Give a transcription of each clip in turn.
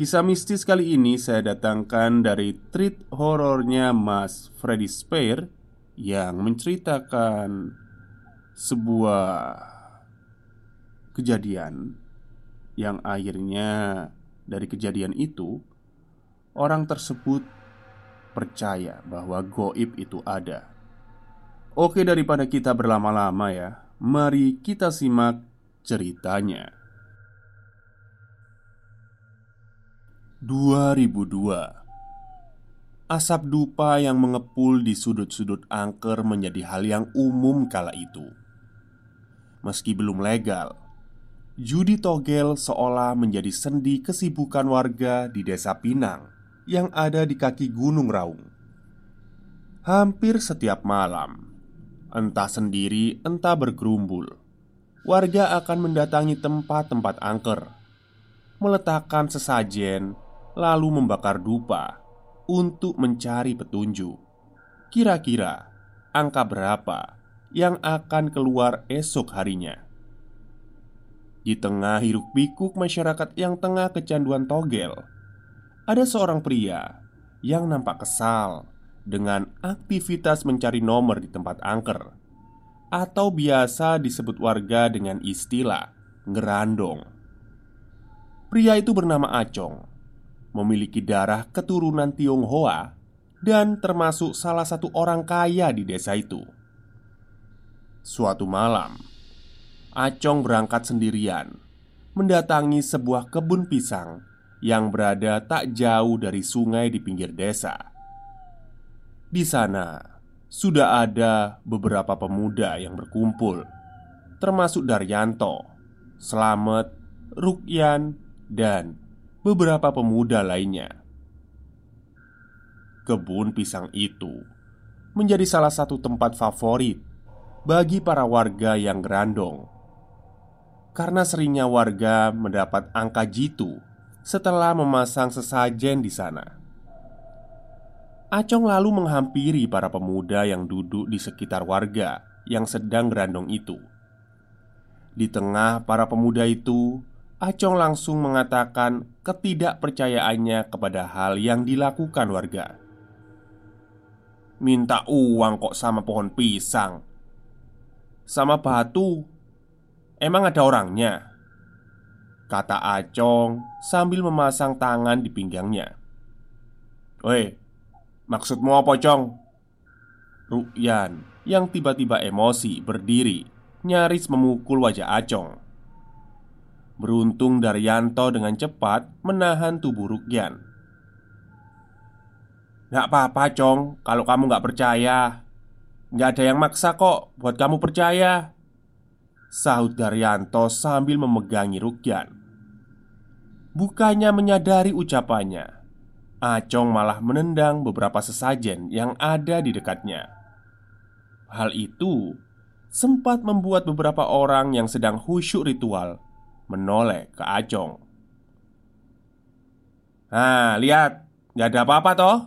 Kisah mistis kali ini saya datangkan dari treat horornya Mas Freddy Spare yang menceritakan sebuah kejadian yang akhirnya dari kejadian itu orang tersebut percaya bahwa goib itu ada. Oke, daripada kita berlama-lama ya, mari kita simak ceritanya. 2002 Asap dupa yang mengepul di sudut-sudut angker menjadi hal yang umum kala itu. Meski belum legal Judi togel seolah menjadi sendi kesibukan warga di desa Pinang Yang ada di kaki Gunung Raung. Hampir setiap malam Entah sendiri entah bergerumbul Warga akan mendatangi tempat-tempat angker Meletakkan sesajen lalu membakar dupa untuk mencari petunjuk. Kira-kira angka berapa yang akan keluar esok harinya? Di tengah hiruk-pikuk masyarakat yang tengah kecanduan togel, ada seorang pria yang nampak kesal dengan aktivitas mencari nomor di tempat angker, atau biasa disebut warga dengan istilah ngerandong. Pria itu bernama Acong memiliki darah keturunan Tionghoa dan termasuk salah satu orang kaya di desa itu. Suatu malam, Acong berangkat sendirian mendatangi sebuah kebun pisang yang berada tak jauh dari sungai di pinggir desa. Di sana sudah ada beberapa pemuda yang berkumpul, termasuk Daryanto, Slamet, Rukyan, dan beberapa pemuda lainnya. Kebun pisang itu menjadi salah satu tempat favorit bagi para warga yang gerandong karena seringnya warga mendapat angka jitu setelah memasang sesajen di sana. Acong lalu menghampiri para pemuda yang duduk di sekitar warga yang sedang gerandong itu. Di tengah para pemuda itu Acong langsung mengatakan ketidakpercayaannya kepada hal yang dilakukan warga. Minta uang kok sama pohon pisang, sama batu. Emang ada orangnya? Kata Acong sambil memasang tangan di pinggangnya. Woi, maksudmu apa, Cong? Rukyan yang tiba-tiba emosi berdiri nyaris memukul wajah Acong. Beruntung Daryanto dengan cepat menahan tubuh Rukyan. Gak apa-apa Cong. Kalau kamu gak percaya Gak ada yang maksa kok Buat kamu percaya Sahut Daryanto sambil memegangi Rukyan. Bukannya menyadari ucapannya Acong malah menendang beberapa sesajen yang ada di dekatnya. Hal itu sempat membuat beberapa orang yang sedang khusyuk ritual menoleh ke Acong. Nah, lihat, nggak ada apa-apa toh.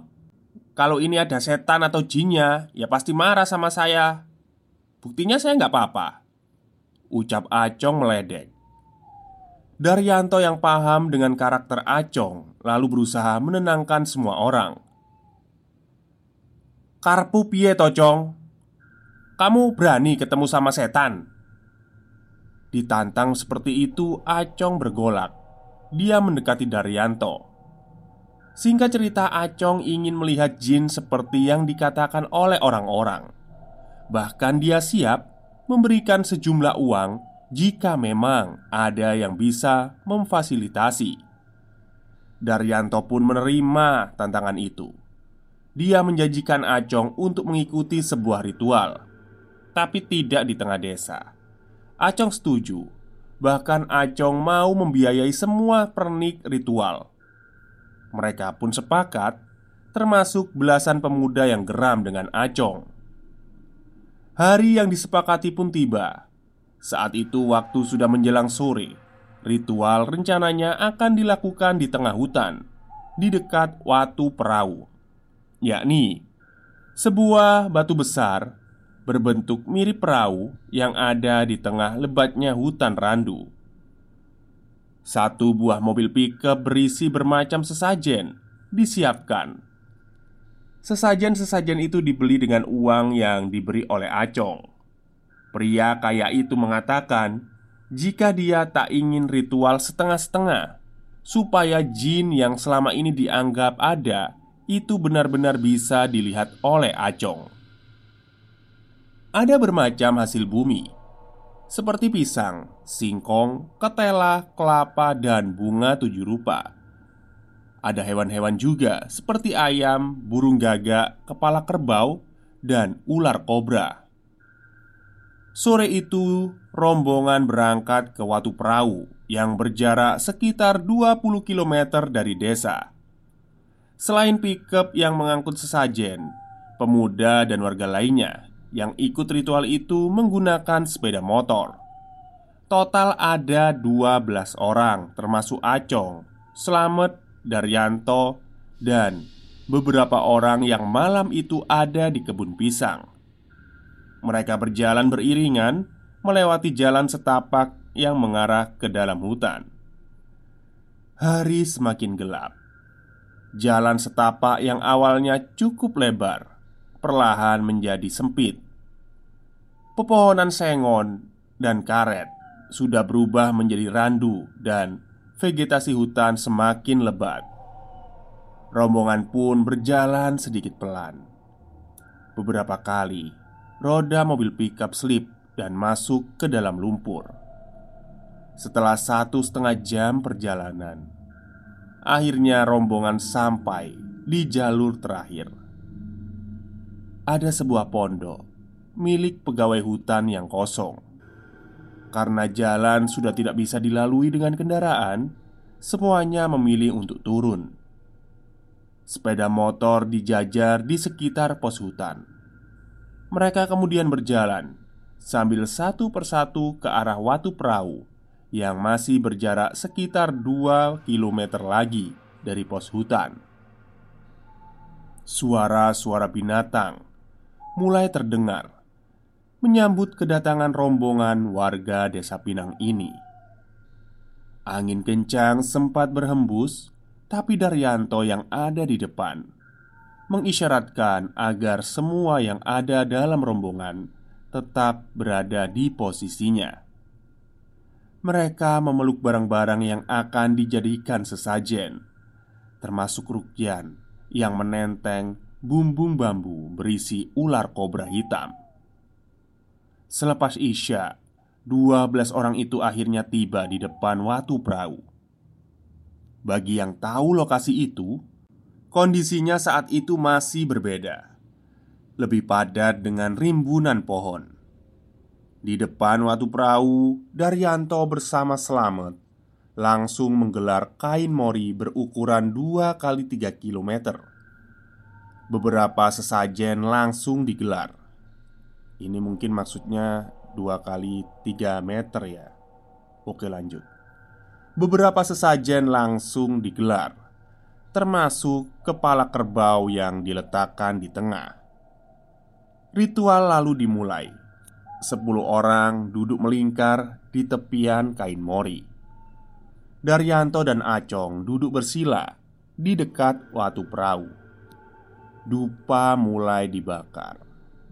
Kalau ini ada setan atau jinnya, ya pasti marah sama saya. Buktinya saya nggak apa-apa. Ucap Acong meledek. Daryanto yang paham dengan karakter Acong lalu berusaha menenangkan semua orang. Karpu piye tocong? Kamu berani ketemu sama setan? Ditantang seperti itu, Acong bergolak. Dia mendekati Daryanto. Singkat cerita, Acong ingin melihat jin seperti yang dikatakan oleh orang-orang. Bahkan dia siap memberikan sejumlah uang jika memang ada yang bisa memfasilitasi. Daryanto pun menerima tantangan itu. Dia menjanjikan Acong untuk mengikuti sebuah ritual, tapi tidak di tengah desa. Acong setuju, bahkan Acong mau membiayai semua pernik ritual. Mereka pun sepakat, termasuk belasan pemuda yang geram dengan Acong. Hari yang disepakati pun tiba. Saat itu waktu sudah menjelang sore Ritual rencananya akan dilakukan di tengah hutan Di dekat Watu Perahu Yakni Sebuah batu besar Berbentuk mirip perahu Yang ada di tengah lebatnya hutan randu. Satu buah mobil pickup berisi bermacam sesajen Disiapkan. Sesajen-sesajen itu dibeli dengan uang yang diberi oleh Acong. Pria kaya itu mengatakan, jika dia tak ingin ritual setengah-setengah, supaya jin yang selama ini dianggap ada itu benar-benar bisa dilihat oleh Acong. Ada bermacam hasil bumi, seperti pisang, singkong, ketela, kelapa, dan bunga tujuh rupa. Ada hewan-hewan juga, seperti ayam, burung gagak, kepala kerbau, dan ular kobra. Sore itu, rombongan berangkat ke Watu Perahu yang berjarak sekitar 20 km dari desa. Selain pickup yang mengangkut sesajen, pemuda dan warga lainnya yang ikut ritual itu menggunakan sepeda motor. Total ada 12 orang termasuk Acong, Slamet, Daryanto, dan beberapa orang yang malam itu ada di kebun pisang. Mereka berjalan beriringan melewati jalan setapak yang mengarah ke dalam hutan. Hari semakin gelap. Jalan setapak yang awalnya cukup lebar perlahan menjadi sempit. Pepohonan sengon dan karet sudah berubah menjadi randu, dan vegetasi hutan semakin lebat. Rombongan pun berjalan sedikit pelan. Beberapa kali roda mobil pickup slip dan masuk ke dalam lumpur. Setelah satu setengah jam perjalanan, akhirnya rombongan sampai di jalur terakhir. Ada sebuah pondok milik pegawai hutan yang kosong. Karena jalan sudah tidak bisa dilalui dengan kendaraan, semuanya memilih untuk turun. Sepeda motor dijajar di sekitar pos hutan. Mereka kemudian berjalan sambil satu persatu ke arah Watu Perahu yang masih berjarak sekitar 2 km lagi dari pos hutan. Suara-suara binatang mulai terdengar menyambut kedatangan rombongan warga Desa Pinang ini. Angin kencang sempat berhembus, tapi Daryanto yang ada di depan mengisyaratkan agar semua yang ada dalam rombongan tetap berada di posisinya. Mereka memeluk barang-barang yang akan dijadikan sesajen, termasuk rukyan yang menenteng bumbung bambu berisi ular kobra hitam. Selepas Isya, 12 orang itu akhirnya tiba di depan Watu Perahu. Bagi yang tahu lokasi itu, Kondisinya saat itu masih berbeda Lebih padat dengan rimbunan pohon Di depan waktu perahu Daryanto bersama Selamet langsung menggelar kain mori berukuran 2 kali 3 km. Beberapa sesajen langsung digelar. Ini mungkin maksudnya 2 kali 3 meter ya. Oke, lanjut. Beberapa sesajen langsung digelar, termasuk kepala kerbau yang diletakkan di tengah. Ritual lalu dimulai. Sepuluh orang duduk melingkar di tepian kain mori. Daryanto dan Acong duduk bersila di dekat watu perahu. Dupa mulai dibakar.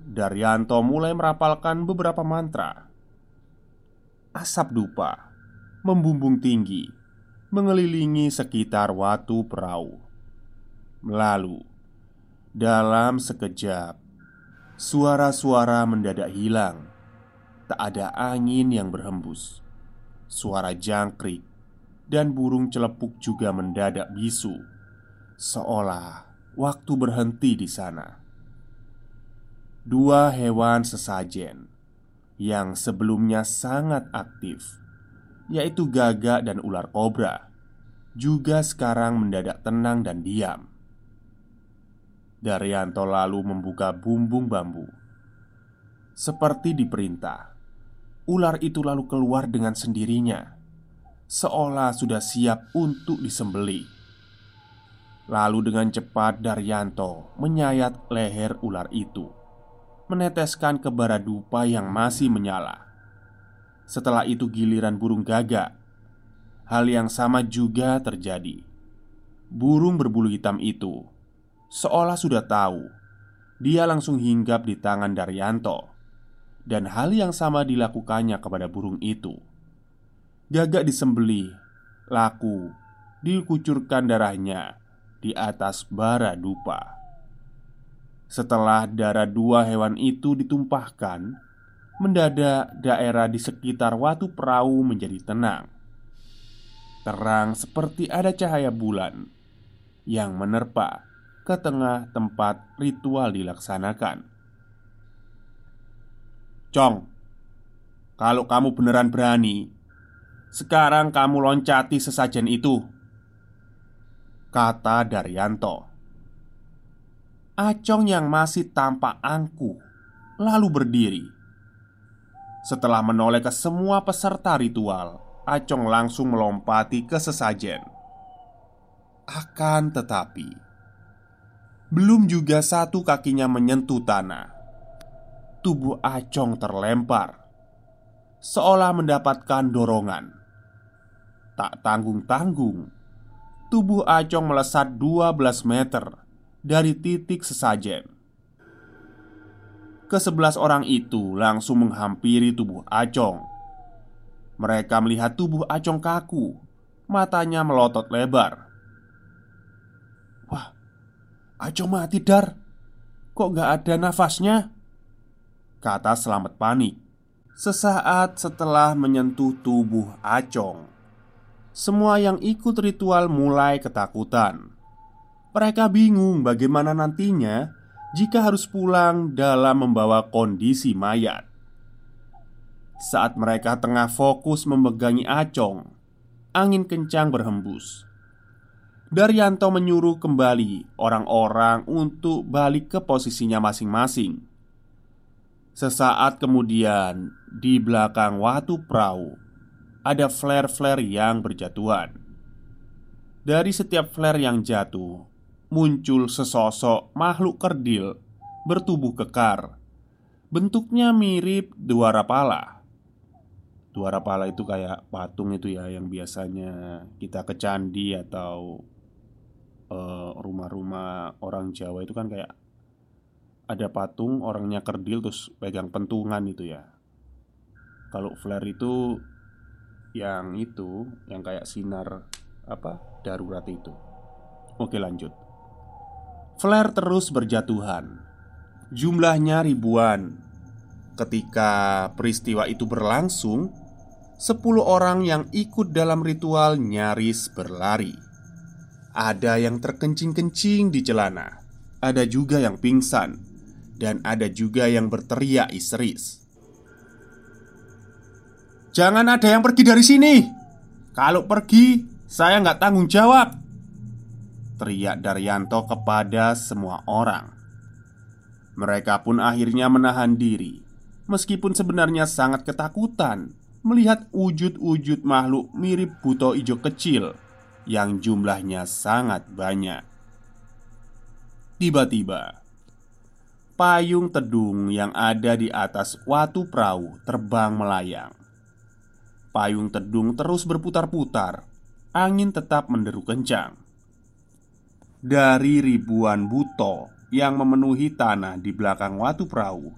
Daryanto mulai merapalkan beberapa mantra. Asap dupa membumbung tinggi, mengelilingi sekitar watu perahu. Lalu, dalam sekejap, Suara-suara mendadak hilang. Tak ada angin yang berhembus. Suara jangkrik dan burung celepuk juga mendadak bisu, seolah waktu berhenti di sana. Dua hewan sesajen yang sebelumnya sangat aktif, yaitu gagak dan ular kobra, juga sekarang mendadak tenang dan diam. Daryanto lalu membuka bumbung bambu Seperti diperintah Ular itu lalu keluar dengan sendirinya Seolah sudah siap untuk disembeli Lalu dengan cepat Daryanto menyayat leher ular itu Meneteskan ke bara dupa yang masih menyala. Setelah itu giliran burung gagak. Hal yang sama juga terjadi. Burung berbulu hitam itu Seolah sudah tahu Dia langsung hinggap di tangan Daryanto Dan hal yang sama dilakukannya kepada burung itu. Gagak disembeli Laku Dikucurkan darahnya Di atas bara dupa. Setelah darah dua hewan itu ditumpahkan Mendadak daerah di sekitar watu perahu menjadi tenang. Terang seperti ada cahaya bulan Yang menerpa ke tengah tempat ritual dilaksanakan. Cong, kalau kamu beneran berani, sekarang kamu loncati sesajen itu, kata Daryanto. Acong yang masih tampak angkuh lalu berdiri. Setelah menoleh ke semua peserta ritual, Acong langsung melompati ke sesajen. Akan tetapi, belum juga satu kakinya menyentuh tanah Tubuh Acong terlempar Seolah mendapatkan dorongan Tak tanggung-tanggung Tubuh Acong melesat 12 meter Dari titik sesajen. Kesebelas orang itu langsung menghampiri tubuh Acong. Mereka melihat tubuh Acong kaku Matanya melotot lebar. Aco mati dar. Kok gak ada nafasnya? Kata selamat panik Sesaat setelah menyentuh tubuh Acong Semua yang ikut ritual mulai ketakutan. Mereka bingung bagaimana nantinya Jika harus pulang dalam membawa kondisi mayat. Saat mereka tengah fokus memegangi Acong Angin kencang berhembus. Daryanto menyuruh kembali orang-orang untuk balik ke posisinya masing-masing. Sesaat kemudian, di belakang watu perahu ada flare-flare yang berjatuhan. Dari setiap flare yang jatuh, muncul sesosok makhluk kerdil bertubuh kekar. Bentuknya mirip dua rapala. Dua rapala itu kayak patung itu ya yang biasanya kita ke candi atau Eh, rumah-rumah orang Jawa itu kan kayak ada patung orangnya kerdil terus pegang pentungan itu ya. Kalau flare itu yang itu yang kayak sinar apa darurat itu. Oke lanjut. Flare terus berjatuhan. Jumlahnya ribuan. Ketika peristiwa itu berlangsung, sepuluh orang yang ikut dalam ritual nyaris berlari. Ada yang terkencing-kencing di celana, ada juga yang pingsan, dan ada juga yang berteriak histeris. "Jangan ada yang pergi dari sini! Kalau pergi, saya nggak tanggung jawab Teriak Daryanto kepada semua orang Mereka pun akhirnya menahan diri Meskipun sebenarnya sangat ketakutan Melihat wujud-wujud makhluk mirip buto ijo kecil Yang jumlahnya sangat banyak Tiba-tiba Payung tedung yang ada di atas watu perahu terbang melayang. Payung tedung terus berputar-putar. Angin tetap menderu kencang. Dari ribuan buto yang memenuhi tanah di belakang watu perahu,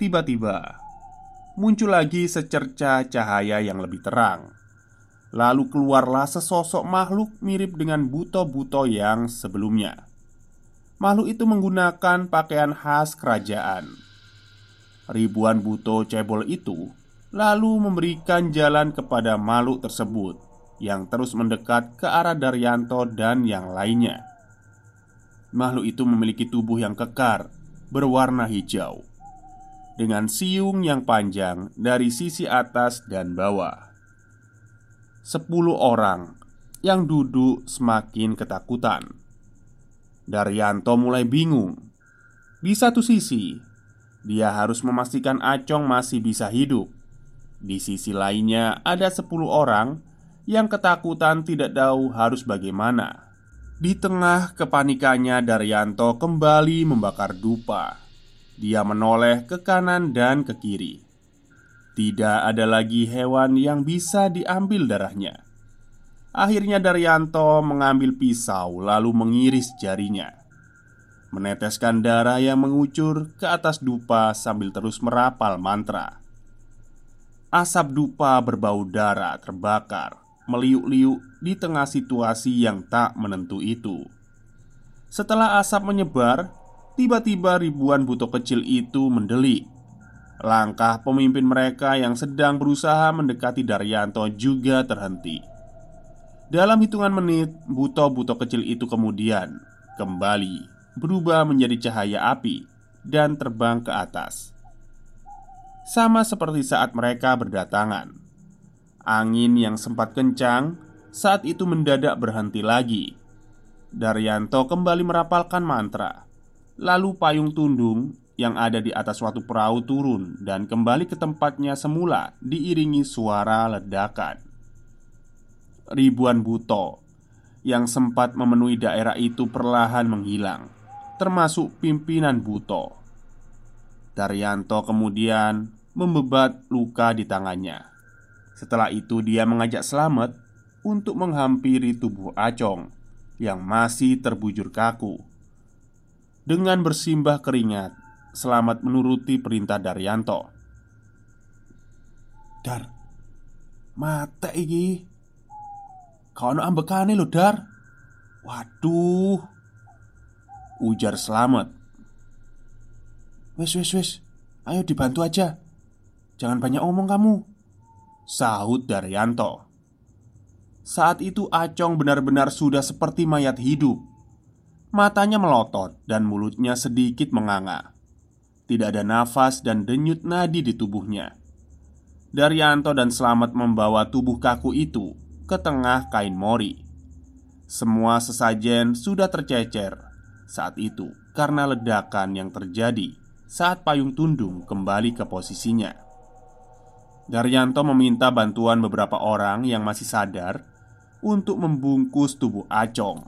tiba-tiba muncul lagi secerca cahaya yang lebih terang. Lalu keluarlah sesosok makhluk mirip dengan buto-buto yang sebelumnya. Makhluk itu menggunakan pakaian khas kerajaan. Ribuan buto cebol itu lalu memberikan jalan kepada makhluk tersebut yang terus mendekat ke arah Daryanto dan yang lainnya. Makhluk itu memiliki tubuh yang kekar, berwarna hijau, dengan siung yang panjang dari sisi atas dan bawah. Sepuluh orang yang duduk semakin ketakutan Daryanto mulai bingung. Di satu sisi, dia harus memastikan Acong masih bisa hidup. Di sisi lainnya, ada sepuluh orang yang ketakutan tidak tahu harus bagaimana. Di tengah kepanikannya, Daryanto kembali membakar dupa. Dia menoleh ke kanan dan ke kiri. Tidak ada lagi hewan yang bisa diambil darahnya. Akhirnya Daryanto mengambil pisau lalu mengiris jarinya Meneteskan darah yang mengucur ke atas dupa sambil terus merapal mantra Asap dupa berbau darah terbakar Meliuk-liuk di tengah situasi yang tak menentu itu. Setelah asap menyebar Tiba-tiba ribuan buto kecil itu mendelik. Langkah pemimpin mereka yang sedang berusaha mendekati Daryanto juga terhenti. Dalam hitungan menit, buto-buto kecil itu kemudian kembali berubah menjadi cahaya api dan terbang ke atas. Sama seperti saat mereka berdatangan, angin yang sempat kencang saat itu mendadak berhenti lagi. Daryanto kembali merapalkan mantra, lalu payung tundung yang ada di atas suatu perahu turun dan kembali ke tempatnya semula, diiringi suara ledakan ribuan buto yang sempat memenuhi daerah itu perlahan menghilang, termasuk pimpinan buto. Daryanto kemudian membebat luka di tangannya. Setelah itu, dia mengajak Selamat untuk menghampiri tubuh Acong yang masih terbujur kaku. Dengan bersimbah keringat, Selamat menuruti perintah Daryanto. Dar, mata iki Kau ono ambekane lho, Dar. Waduh. Ujar selamat. Wes wes wes. Ayo dibantu aja. Jangan banyak omong kamu. Sahut Daryanto. Saat itu Acong benar-benar sudah seperti mayat hidup. Matanya melotot dan mulutnya sedikit menganga. Tidak ada nafas dan denyut nadi di tubuhnya. Daryanto dan Selamat membawa tubuh kaku itu ke tengah kain mori. Semua sesajen sudah tercecer saat itu karena ledakan yang terjadi saat payung tundung kembali ke posisinya. Daryanto meminta bantuan beberapa orang yang masih sadar untuk membungkus tubuh Acong.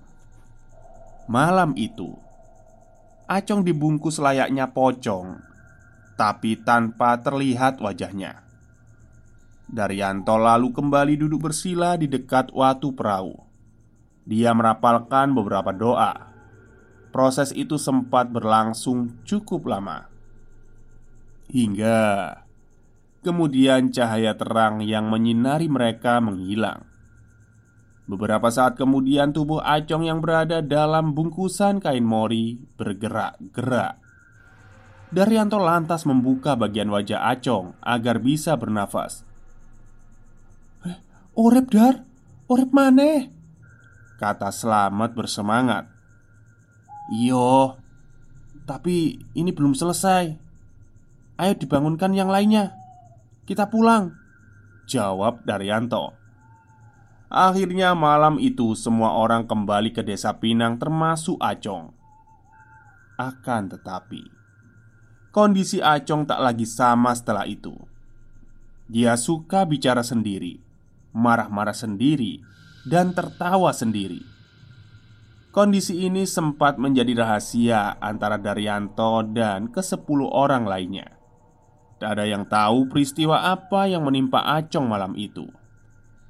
Malam itu, Acong dibungkus layaknya pocong, tapi tanpa terlihat wajahnya. Daryanto lalu kembali duduk bersila di dekat watu perahu. Dia merapalkan beberapa doa. Proses itu sempat berlangsung cukup lama hingga kemudian cahaya terang yang menyinari mereka menghilang. Beberapa saat kemudian, tubuh Acong yang berada dalam bungkusan kain mori bergerak-gerak. Daryanto lantas membuka bagian wajah Acong agar bisa bernafas. Orep dar, orep maneh Kata Selamat bersemangat Iyo Tapi ini belum selesai Ayo dibangunkan yang lainnya Kita pulang Jawab Daryanto. Akhirnya malam itu semua orang kembali ke desa Pinang termasuk Acong. Akan tetapi Kondisi Acong tak lagi sama setelah itu. Dia suka bicara sendiri Marah-marah sendiri Dan tertawa sendiri. Kondisi ini sempat menjadi rahasia antara Daryanto dan ke sepuluh orang lainnya Tak ada yang tahu peristiwa apa yang menimpa Acong malam itu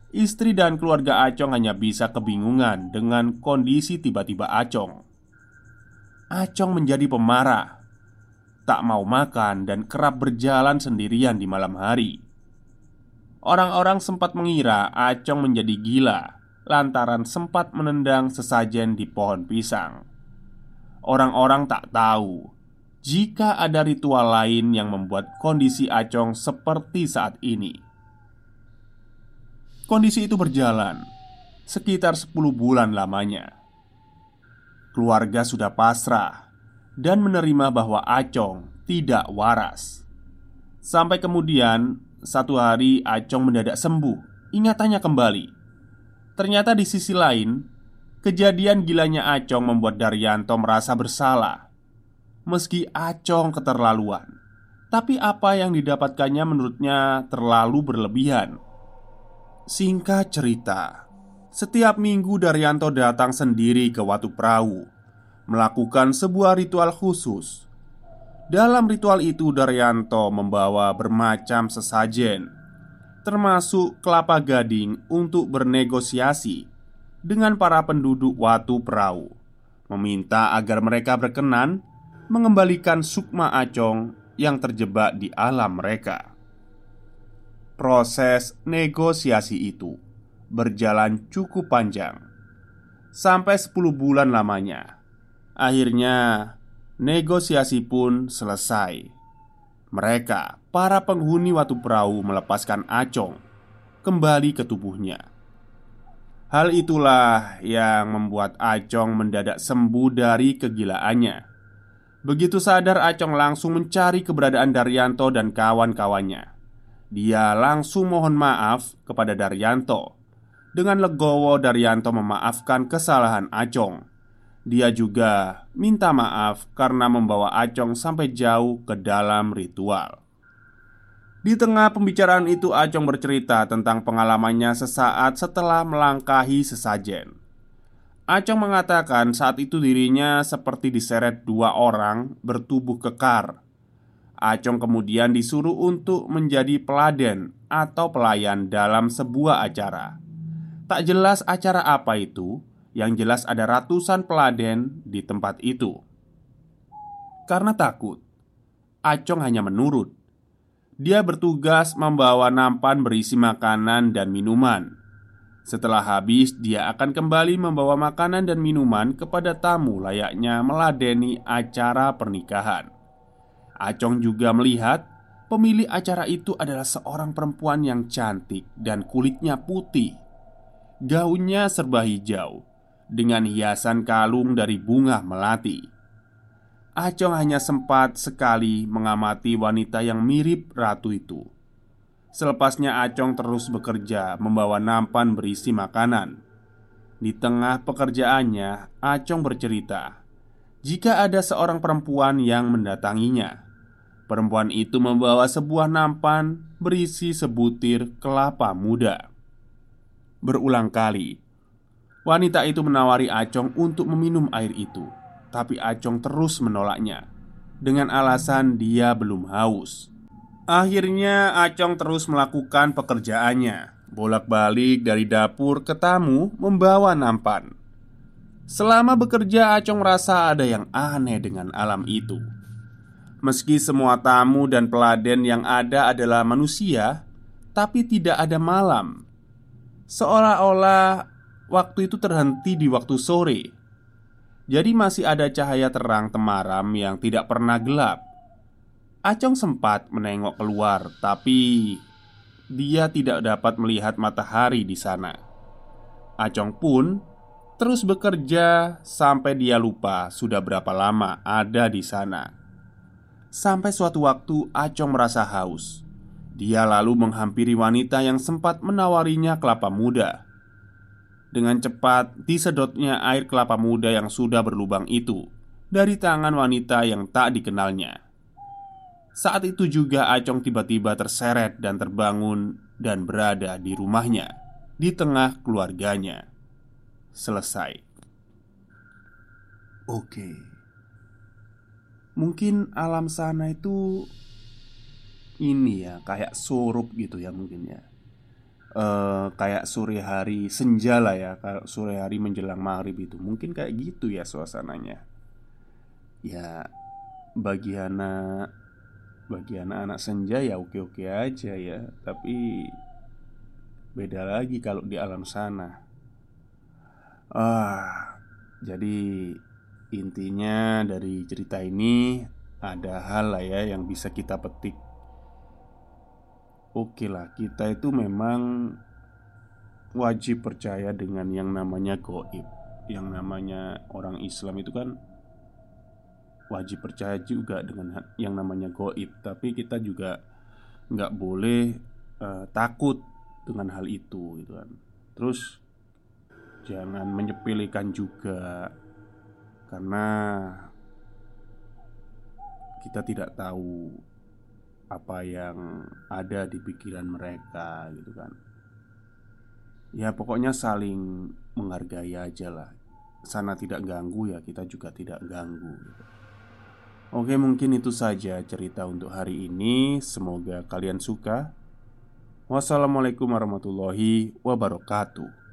Istri dan keluarga Acong hanya bisa kebingungan dengan kondisi tiba-tiba Acong. Acong menjadi pemarah, tak mau makan, dan kerap berjalan sendirian di malam hari. Orang-orang sempat mengira Acong menjadi gila lantaran sempat menendang sesajen di pohon pisang. Orang-orang tak tahu jika ada ritual lain yang membuat kondisi Acong seperti saat ini. Kondisi itu berjalan sekitar 10 bulan lamanya. Keluarga sudah pasrah dan menerima bahwa Acong tidak waras. Sampai kemudian satu hari Acong mendadak sembuh, ingatannya kembali. Ternyata di sisi lain, kejadian gilanya Acong membuat Daryanto merasa bersalah. Meski Acong keterlaluan, tapi apa yang didapatkannya menurutnya terlalu berlebihan. Singkat cerita, setiap minggu Daryanto datang sendiri ke Watu Perahu Melakukan sebuah ritual khusus. Dalam ritual itu Daryanto membawa bermacam sesajen Termasuk kelapa gading untuk bernegosiasi Dengan para penduduk Watu Perahu Meminta agar mereka berkenan Mengembalikan Sukma Acong yang terjebak di alam mereka. Proses negosiasi itu berjalan cukup panjang Sampai 10 bulan lamanya. Akhirnya negosiasi pun selesai. Mereka, para penghuni Watu Perahu melepaskan Acong Kembali ke tubuhnya. Hal itulah yang membuat Acong mendadak sembuh dari kegilaannya Begitu sadar Acong langsung mencari keberadaan Daryanto dan kawan-kawannya dia langsung mohon maaf kepada Daryanto. Dengan legowo, Daryanto memaafkan kesalahan Acong. Dia juga minta maaf karena membawa Acong sampai jauh ke dalam ritual. Di tengah pembicaraan itu, Acong bercerita tentang pengalamannya sesaat setelah melangkahi sesajen. Acong mengatakan saat itu dirinya seperti diseret dua orang bertubuh kekar Acong kemudian disuruh untuk menjadi peladen atau pelayan dalam sebuah acara. Tak jelas acara apa itu, yang jelas ada ratusan peladen di tempat itu. Karena takut, Acong hanya menurut. Dia bertugas membawa nampan berisi makanan dan minuman. Setelah habis, dia akan kembali membawa makanan dan minuman kepada tamu, layaknya meladeni acara pernikahan. Acong juga melihat pemilik acara itu adalah seorang perempuan yang cantik dan kulitnya putih. Gaunnya serba hijau dengan hiasan kalung dari bunga melati. Acong hanya sempat sekali mengamati wanita yang mirip ratu itu. Selepasnya Acong terus bekerja membawa nampan berisi makanan. Di tengah pekerjaannya, Acong bercerita jika ada seorang perempuan yang mendatanginya. Perempuan itu membawa sebuah nampan berisi sebutir kelapa muda. Berulang kali, wanita itu menawari Acong untuk meminum air itu, tapi Acong terus menolaknya dengan alasan dia belum haus. Akhirnya, Acong terus melakukan pekerjaannya, bolak-balik dari dapur ke tamu membawa nampan. Selama bekerja, Acong merasa ada yang aneh dengan alam itu. Meski semua tamu dan peladen yang ada adalah manusia, tapi tidak ada malam. Seolah-olah waktu itu terhenti di waktu sore. Jadi masih ada cahaya terang temaram yang tidak pernah gelap. Acong sempat menengok keluar, tapi dia tidak dapat melihat matahari di sana. Acong pun terus bekerja sampai dia lupa sudah berapa lama ada di sana. Sampai suatu waktu Acong merasa haus Dia lalu menghampiri wanita yang sempat menawarinya kelapa muda Dengan cepat disedotnya air kelapa muda yang sudah berlubang itu Dari tangan wanita yang tak dikenalnya Saat itu juga Acong tiba-tiba terseret dan terbangun Dan berada di rumahnya Di tengah keluarganya. Selesai. Oke. Mungkin alam sana itu Ini ya Kayak surup gitu ya mungkin ya. Uh, kayak sore hari senja lah ya, kalau sore hari menjelang maghrib itu. Mungkin kayak gitu ya suasananya. Ya bagi anak bagi anak-anak senja ya oke-oke aja ya, tapi beda lagi kalau di alam sana. Ah, jadi intinya dari cerita ini ada hal lah ya yang bisa kita petik Oke lah, kita itu memang wajib percaya dengan yang namanya goib Yang namanya orang Islam itu kan wajib percaya juga dengan yang namanya goib. Tapi kita juga nggak boleh uh, takut dengan hal itu gitu kan. Terus jangan menyepelekan juga Karena kita tidak tahu apa yang ada di pikiran mereka gitu kan. Ya pokoknya saling menghargai aja lah. Sana tidak ganggu ya kita juga tidak ganggu gitu. Oke mungkin itu saja cerita untuk hari ini. Semoga kalian suka. Wassalamualaikum warahmatullahi wabarakatuh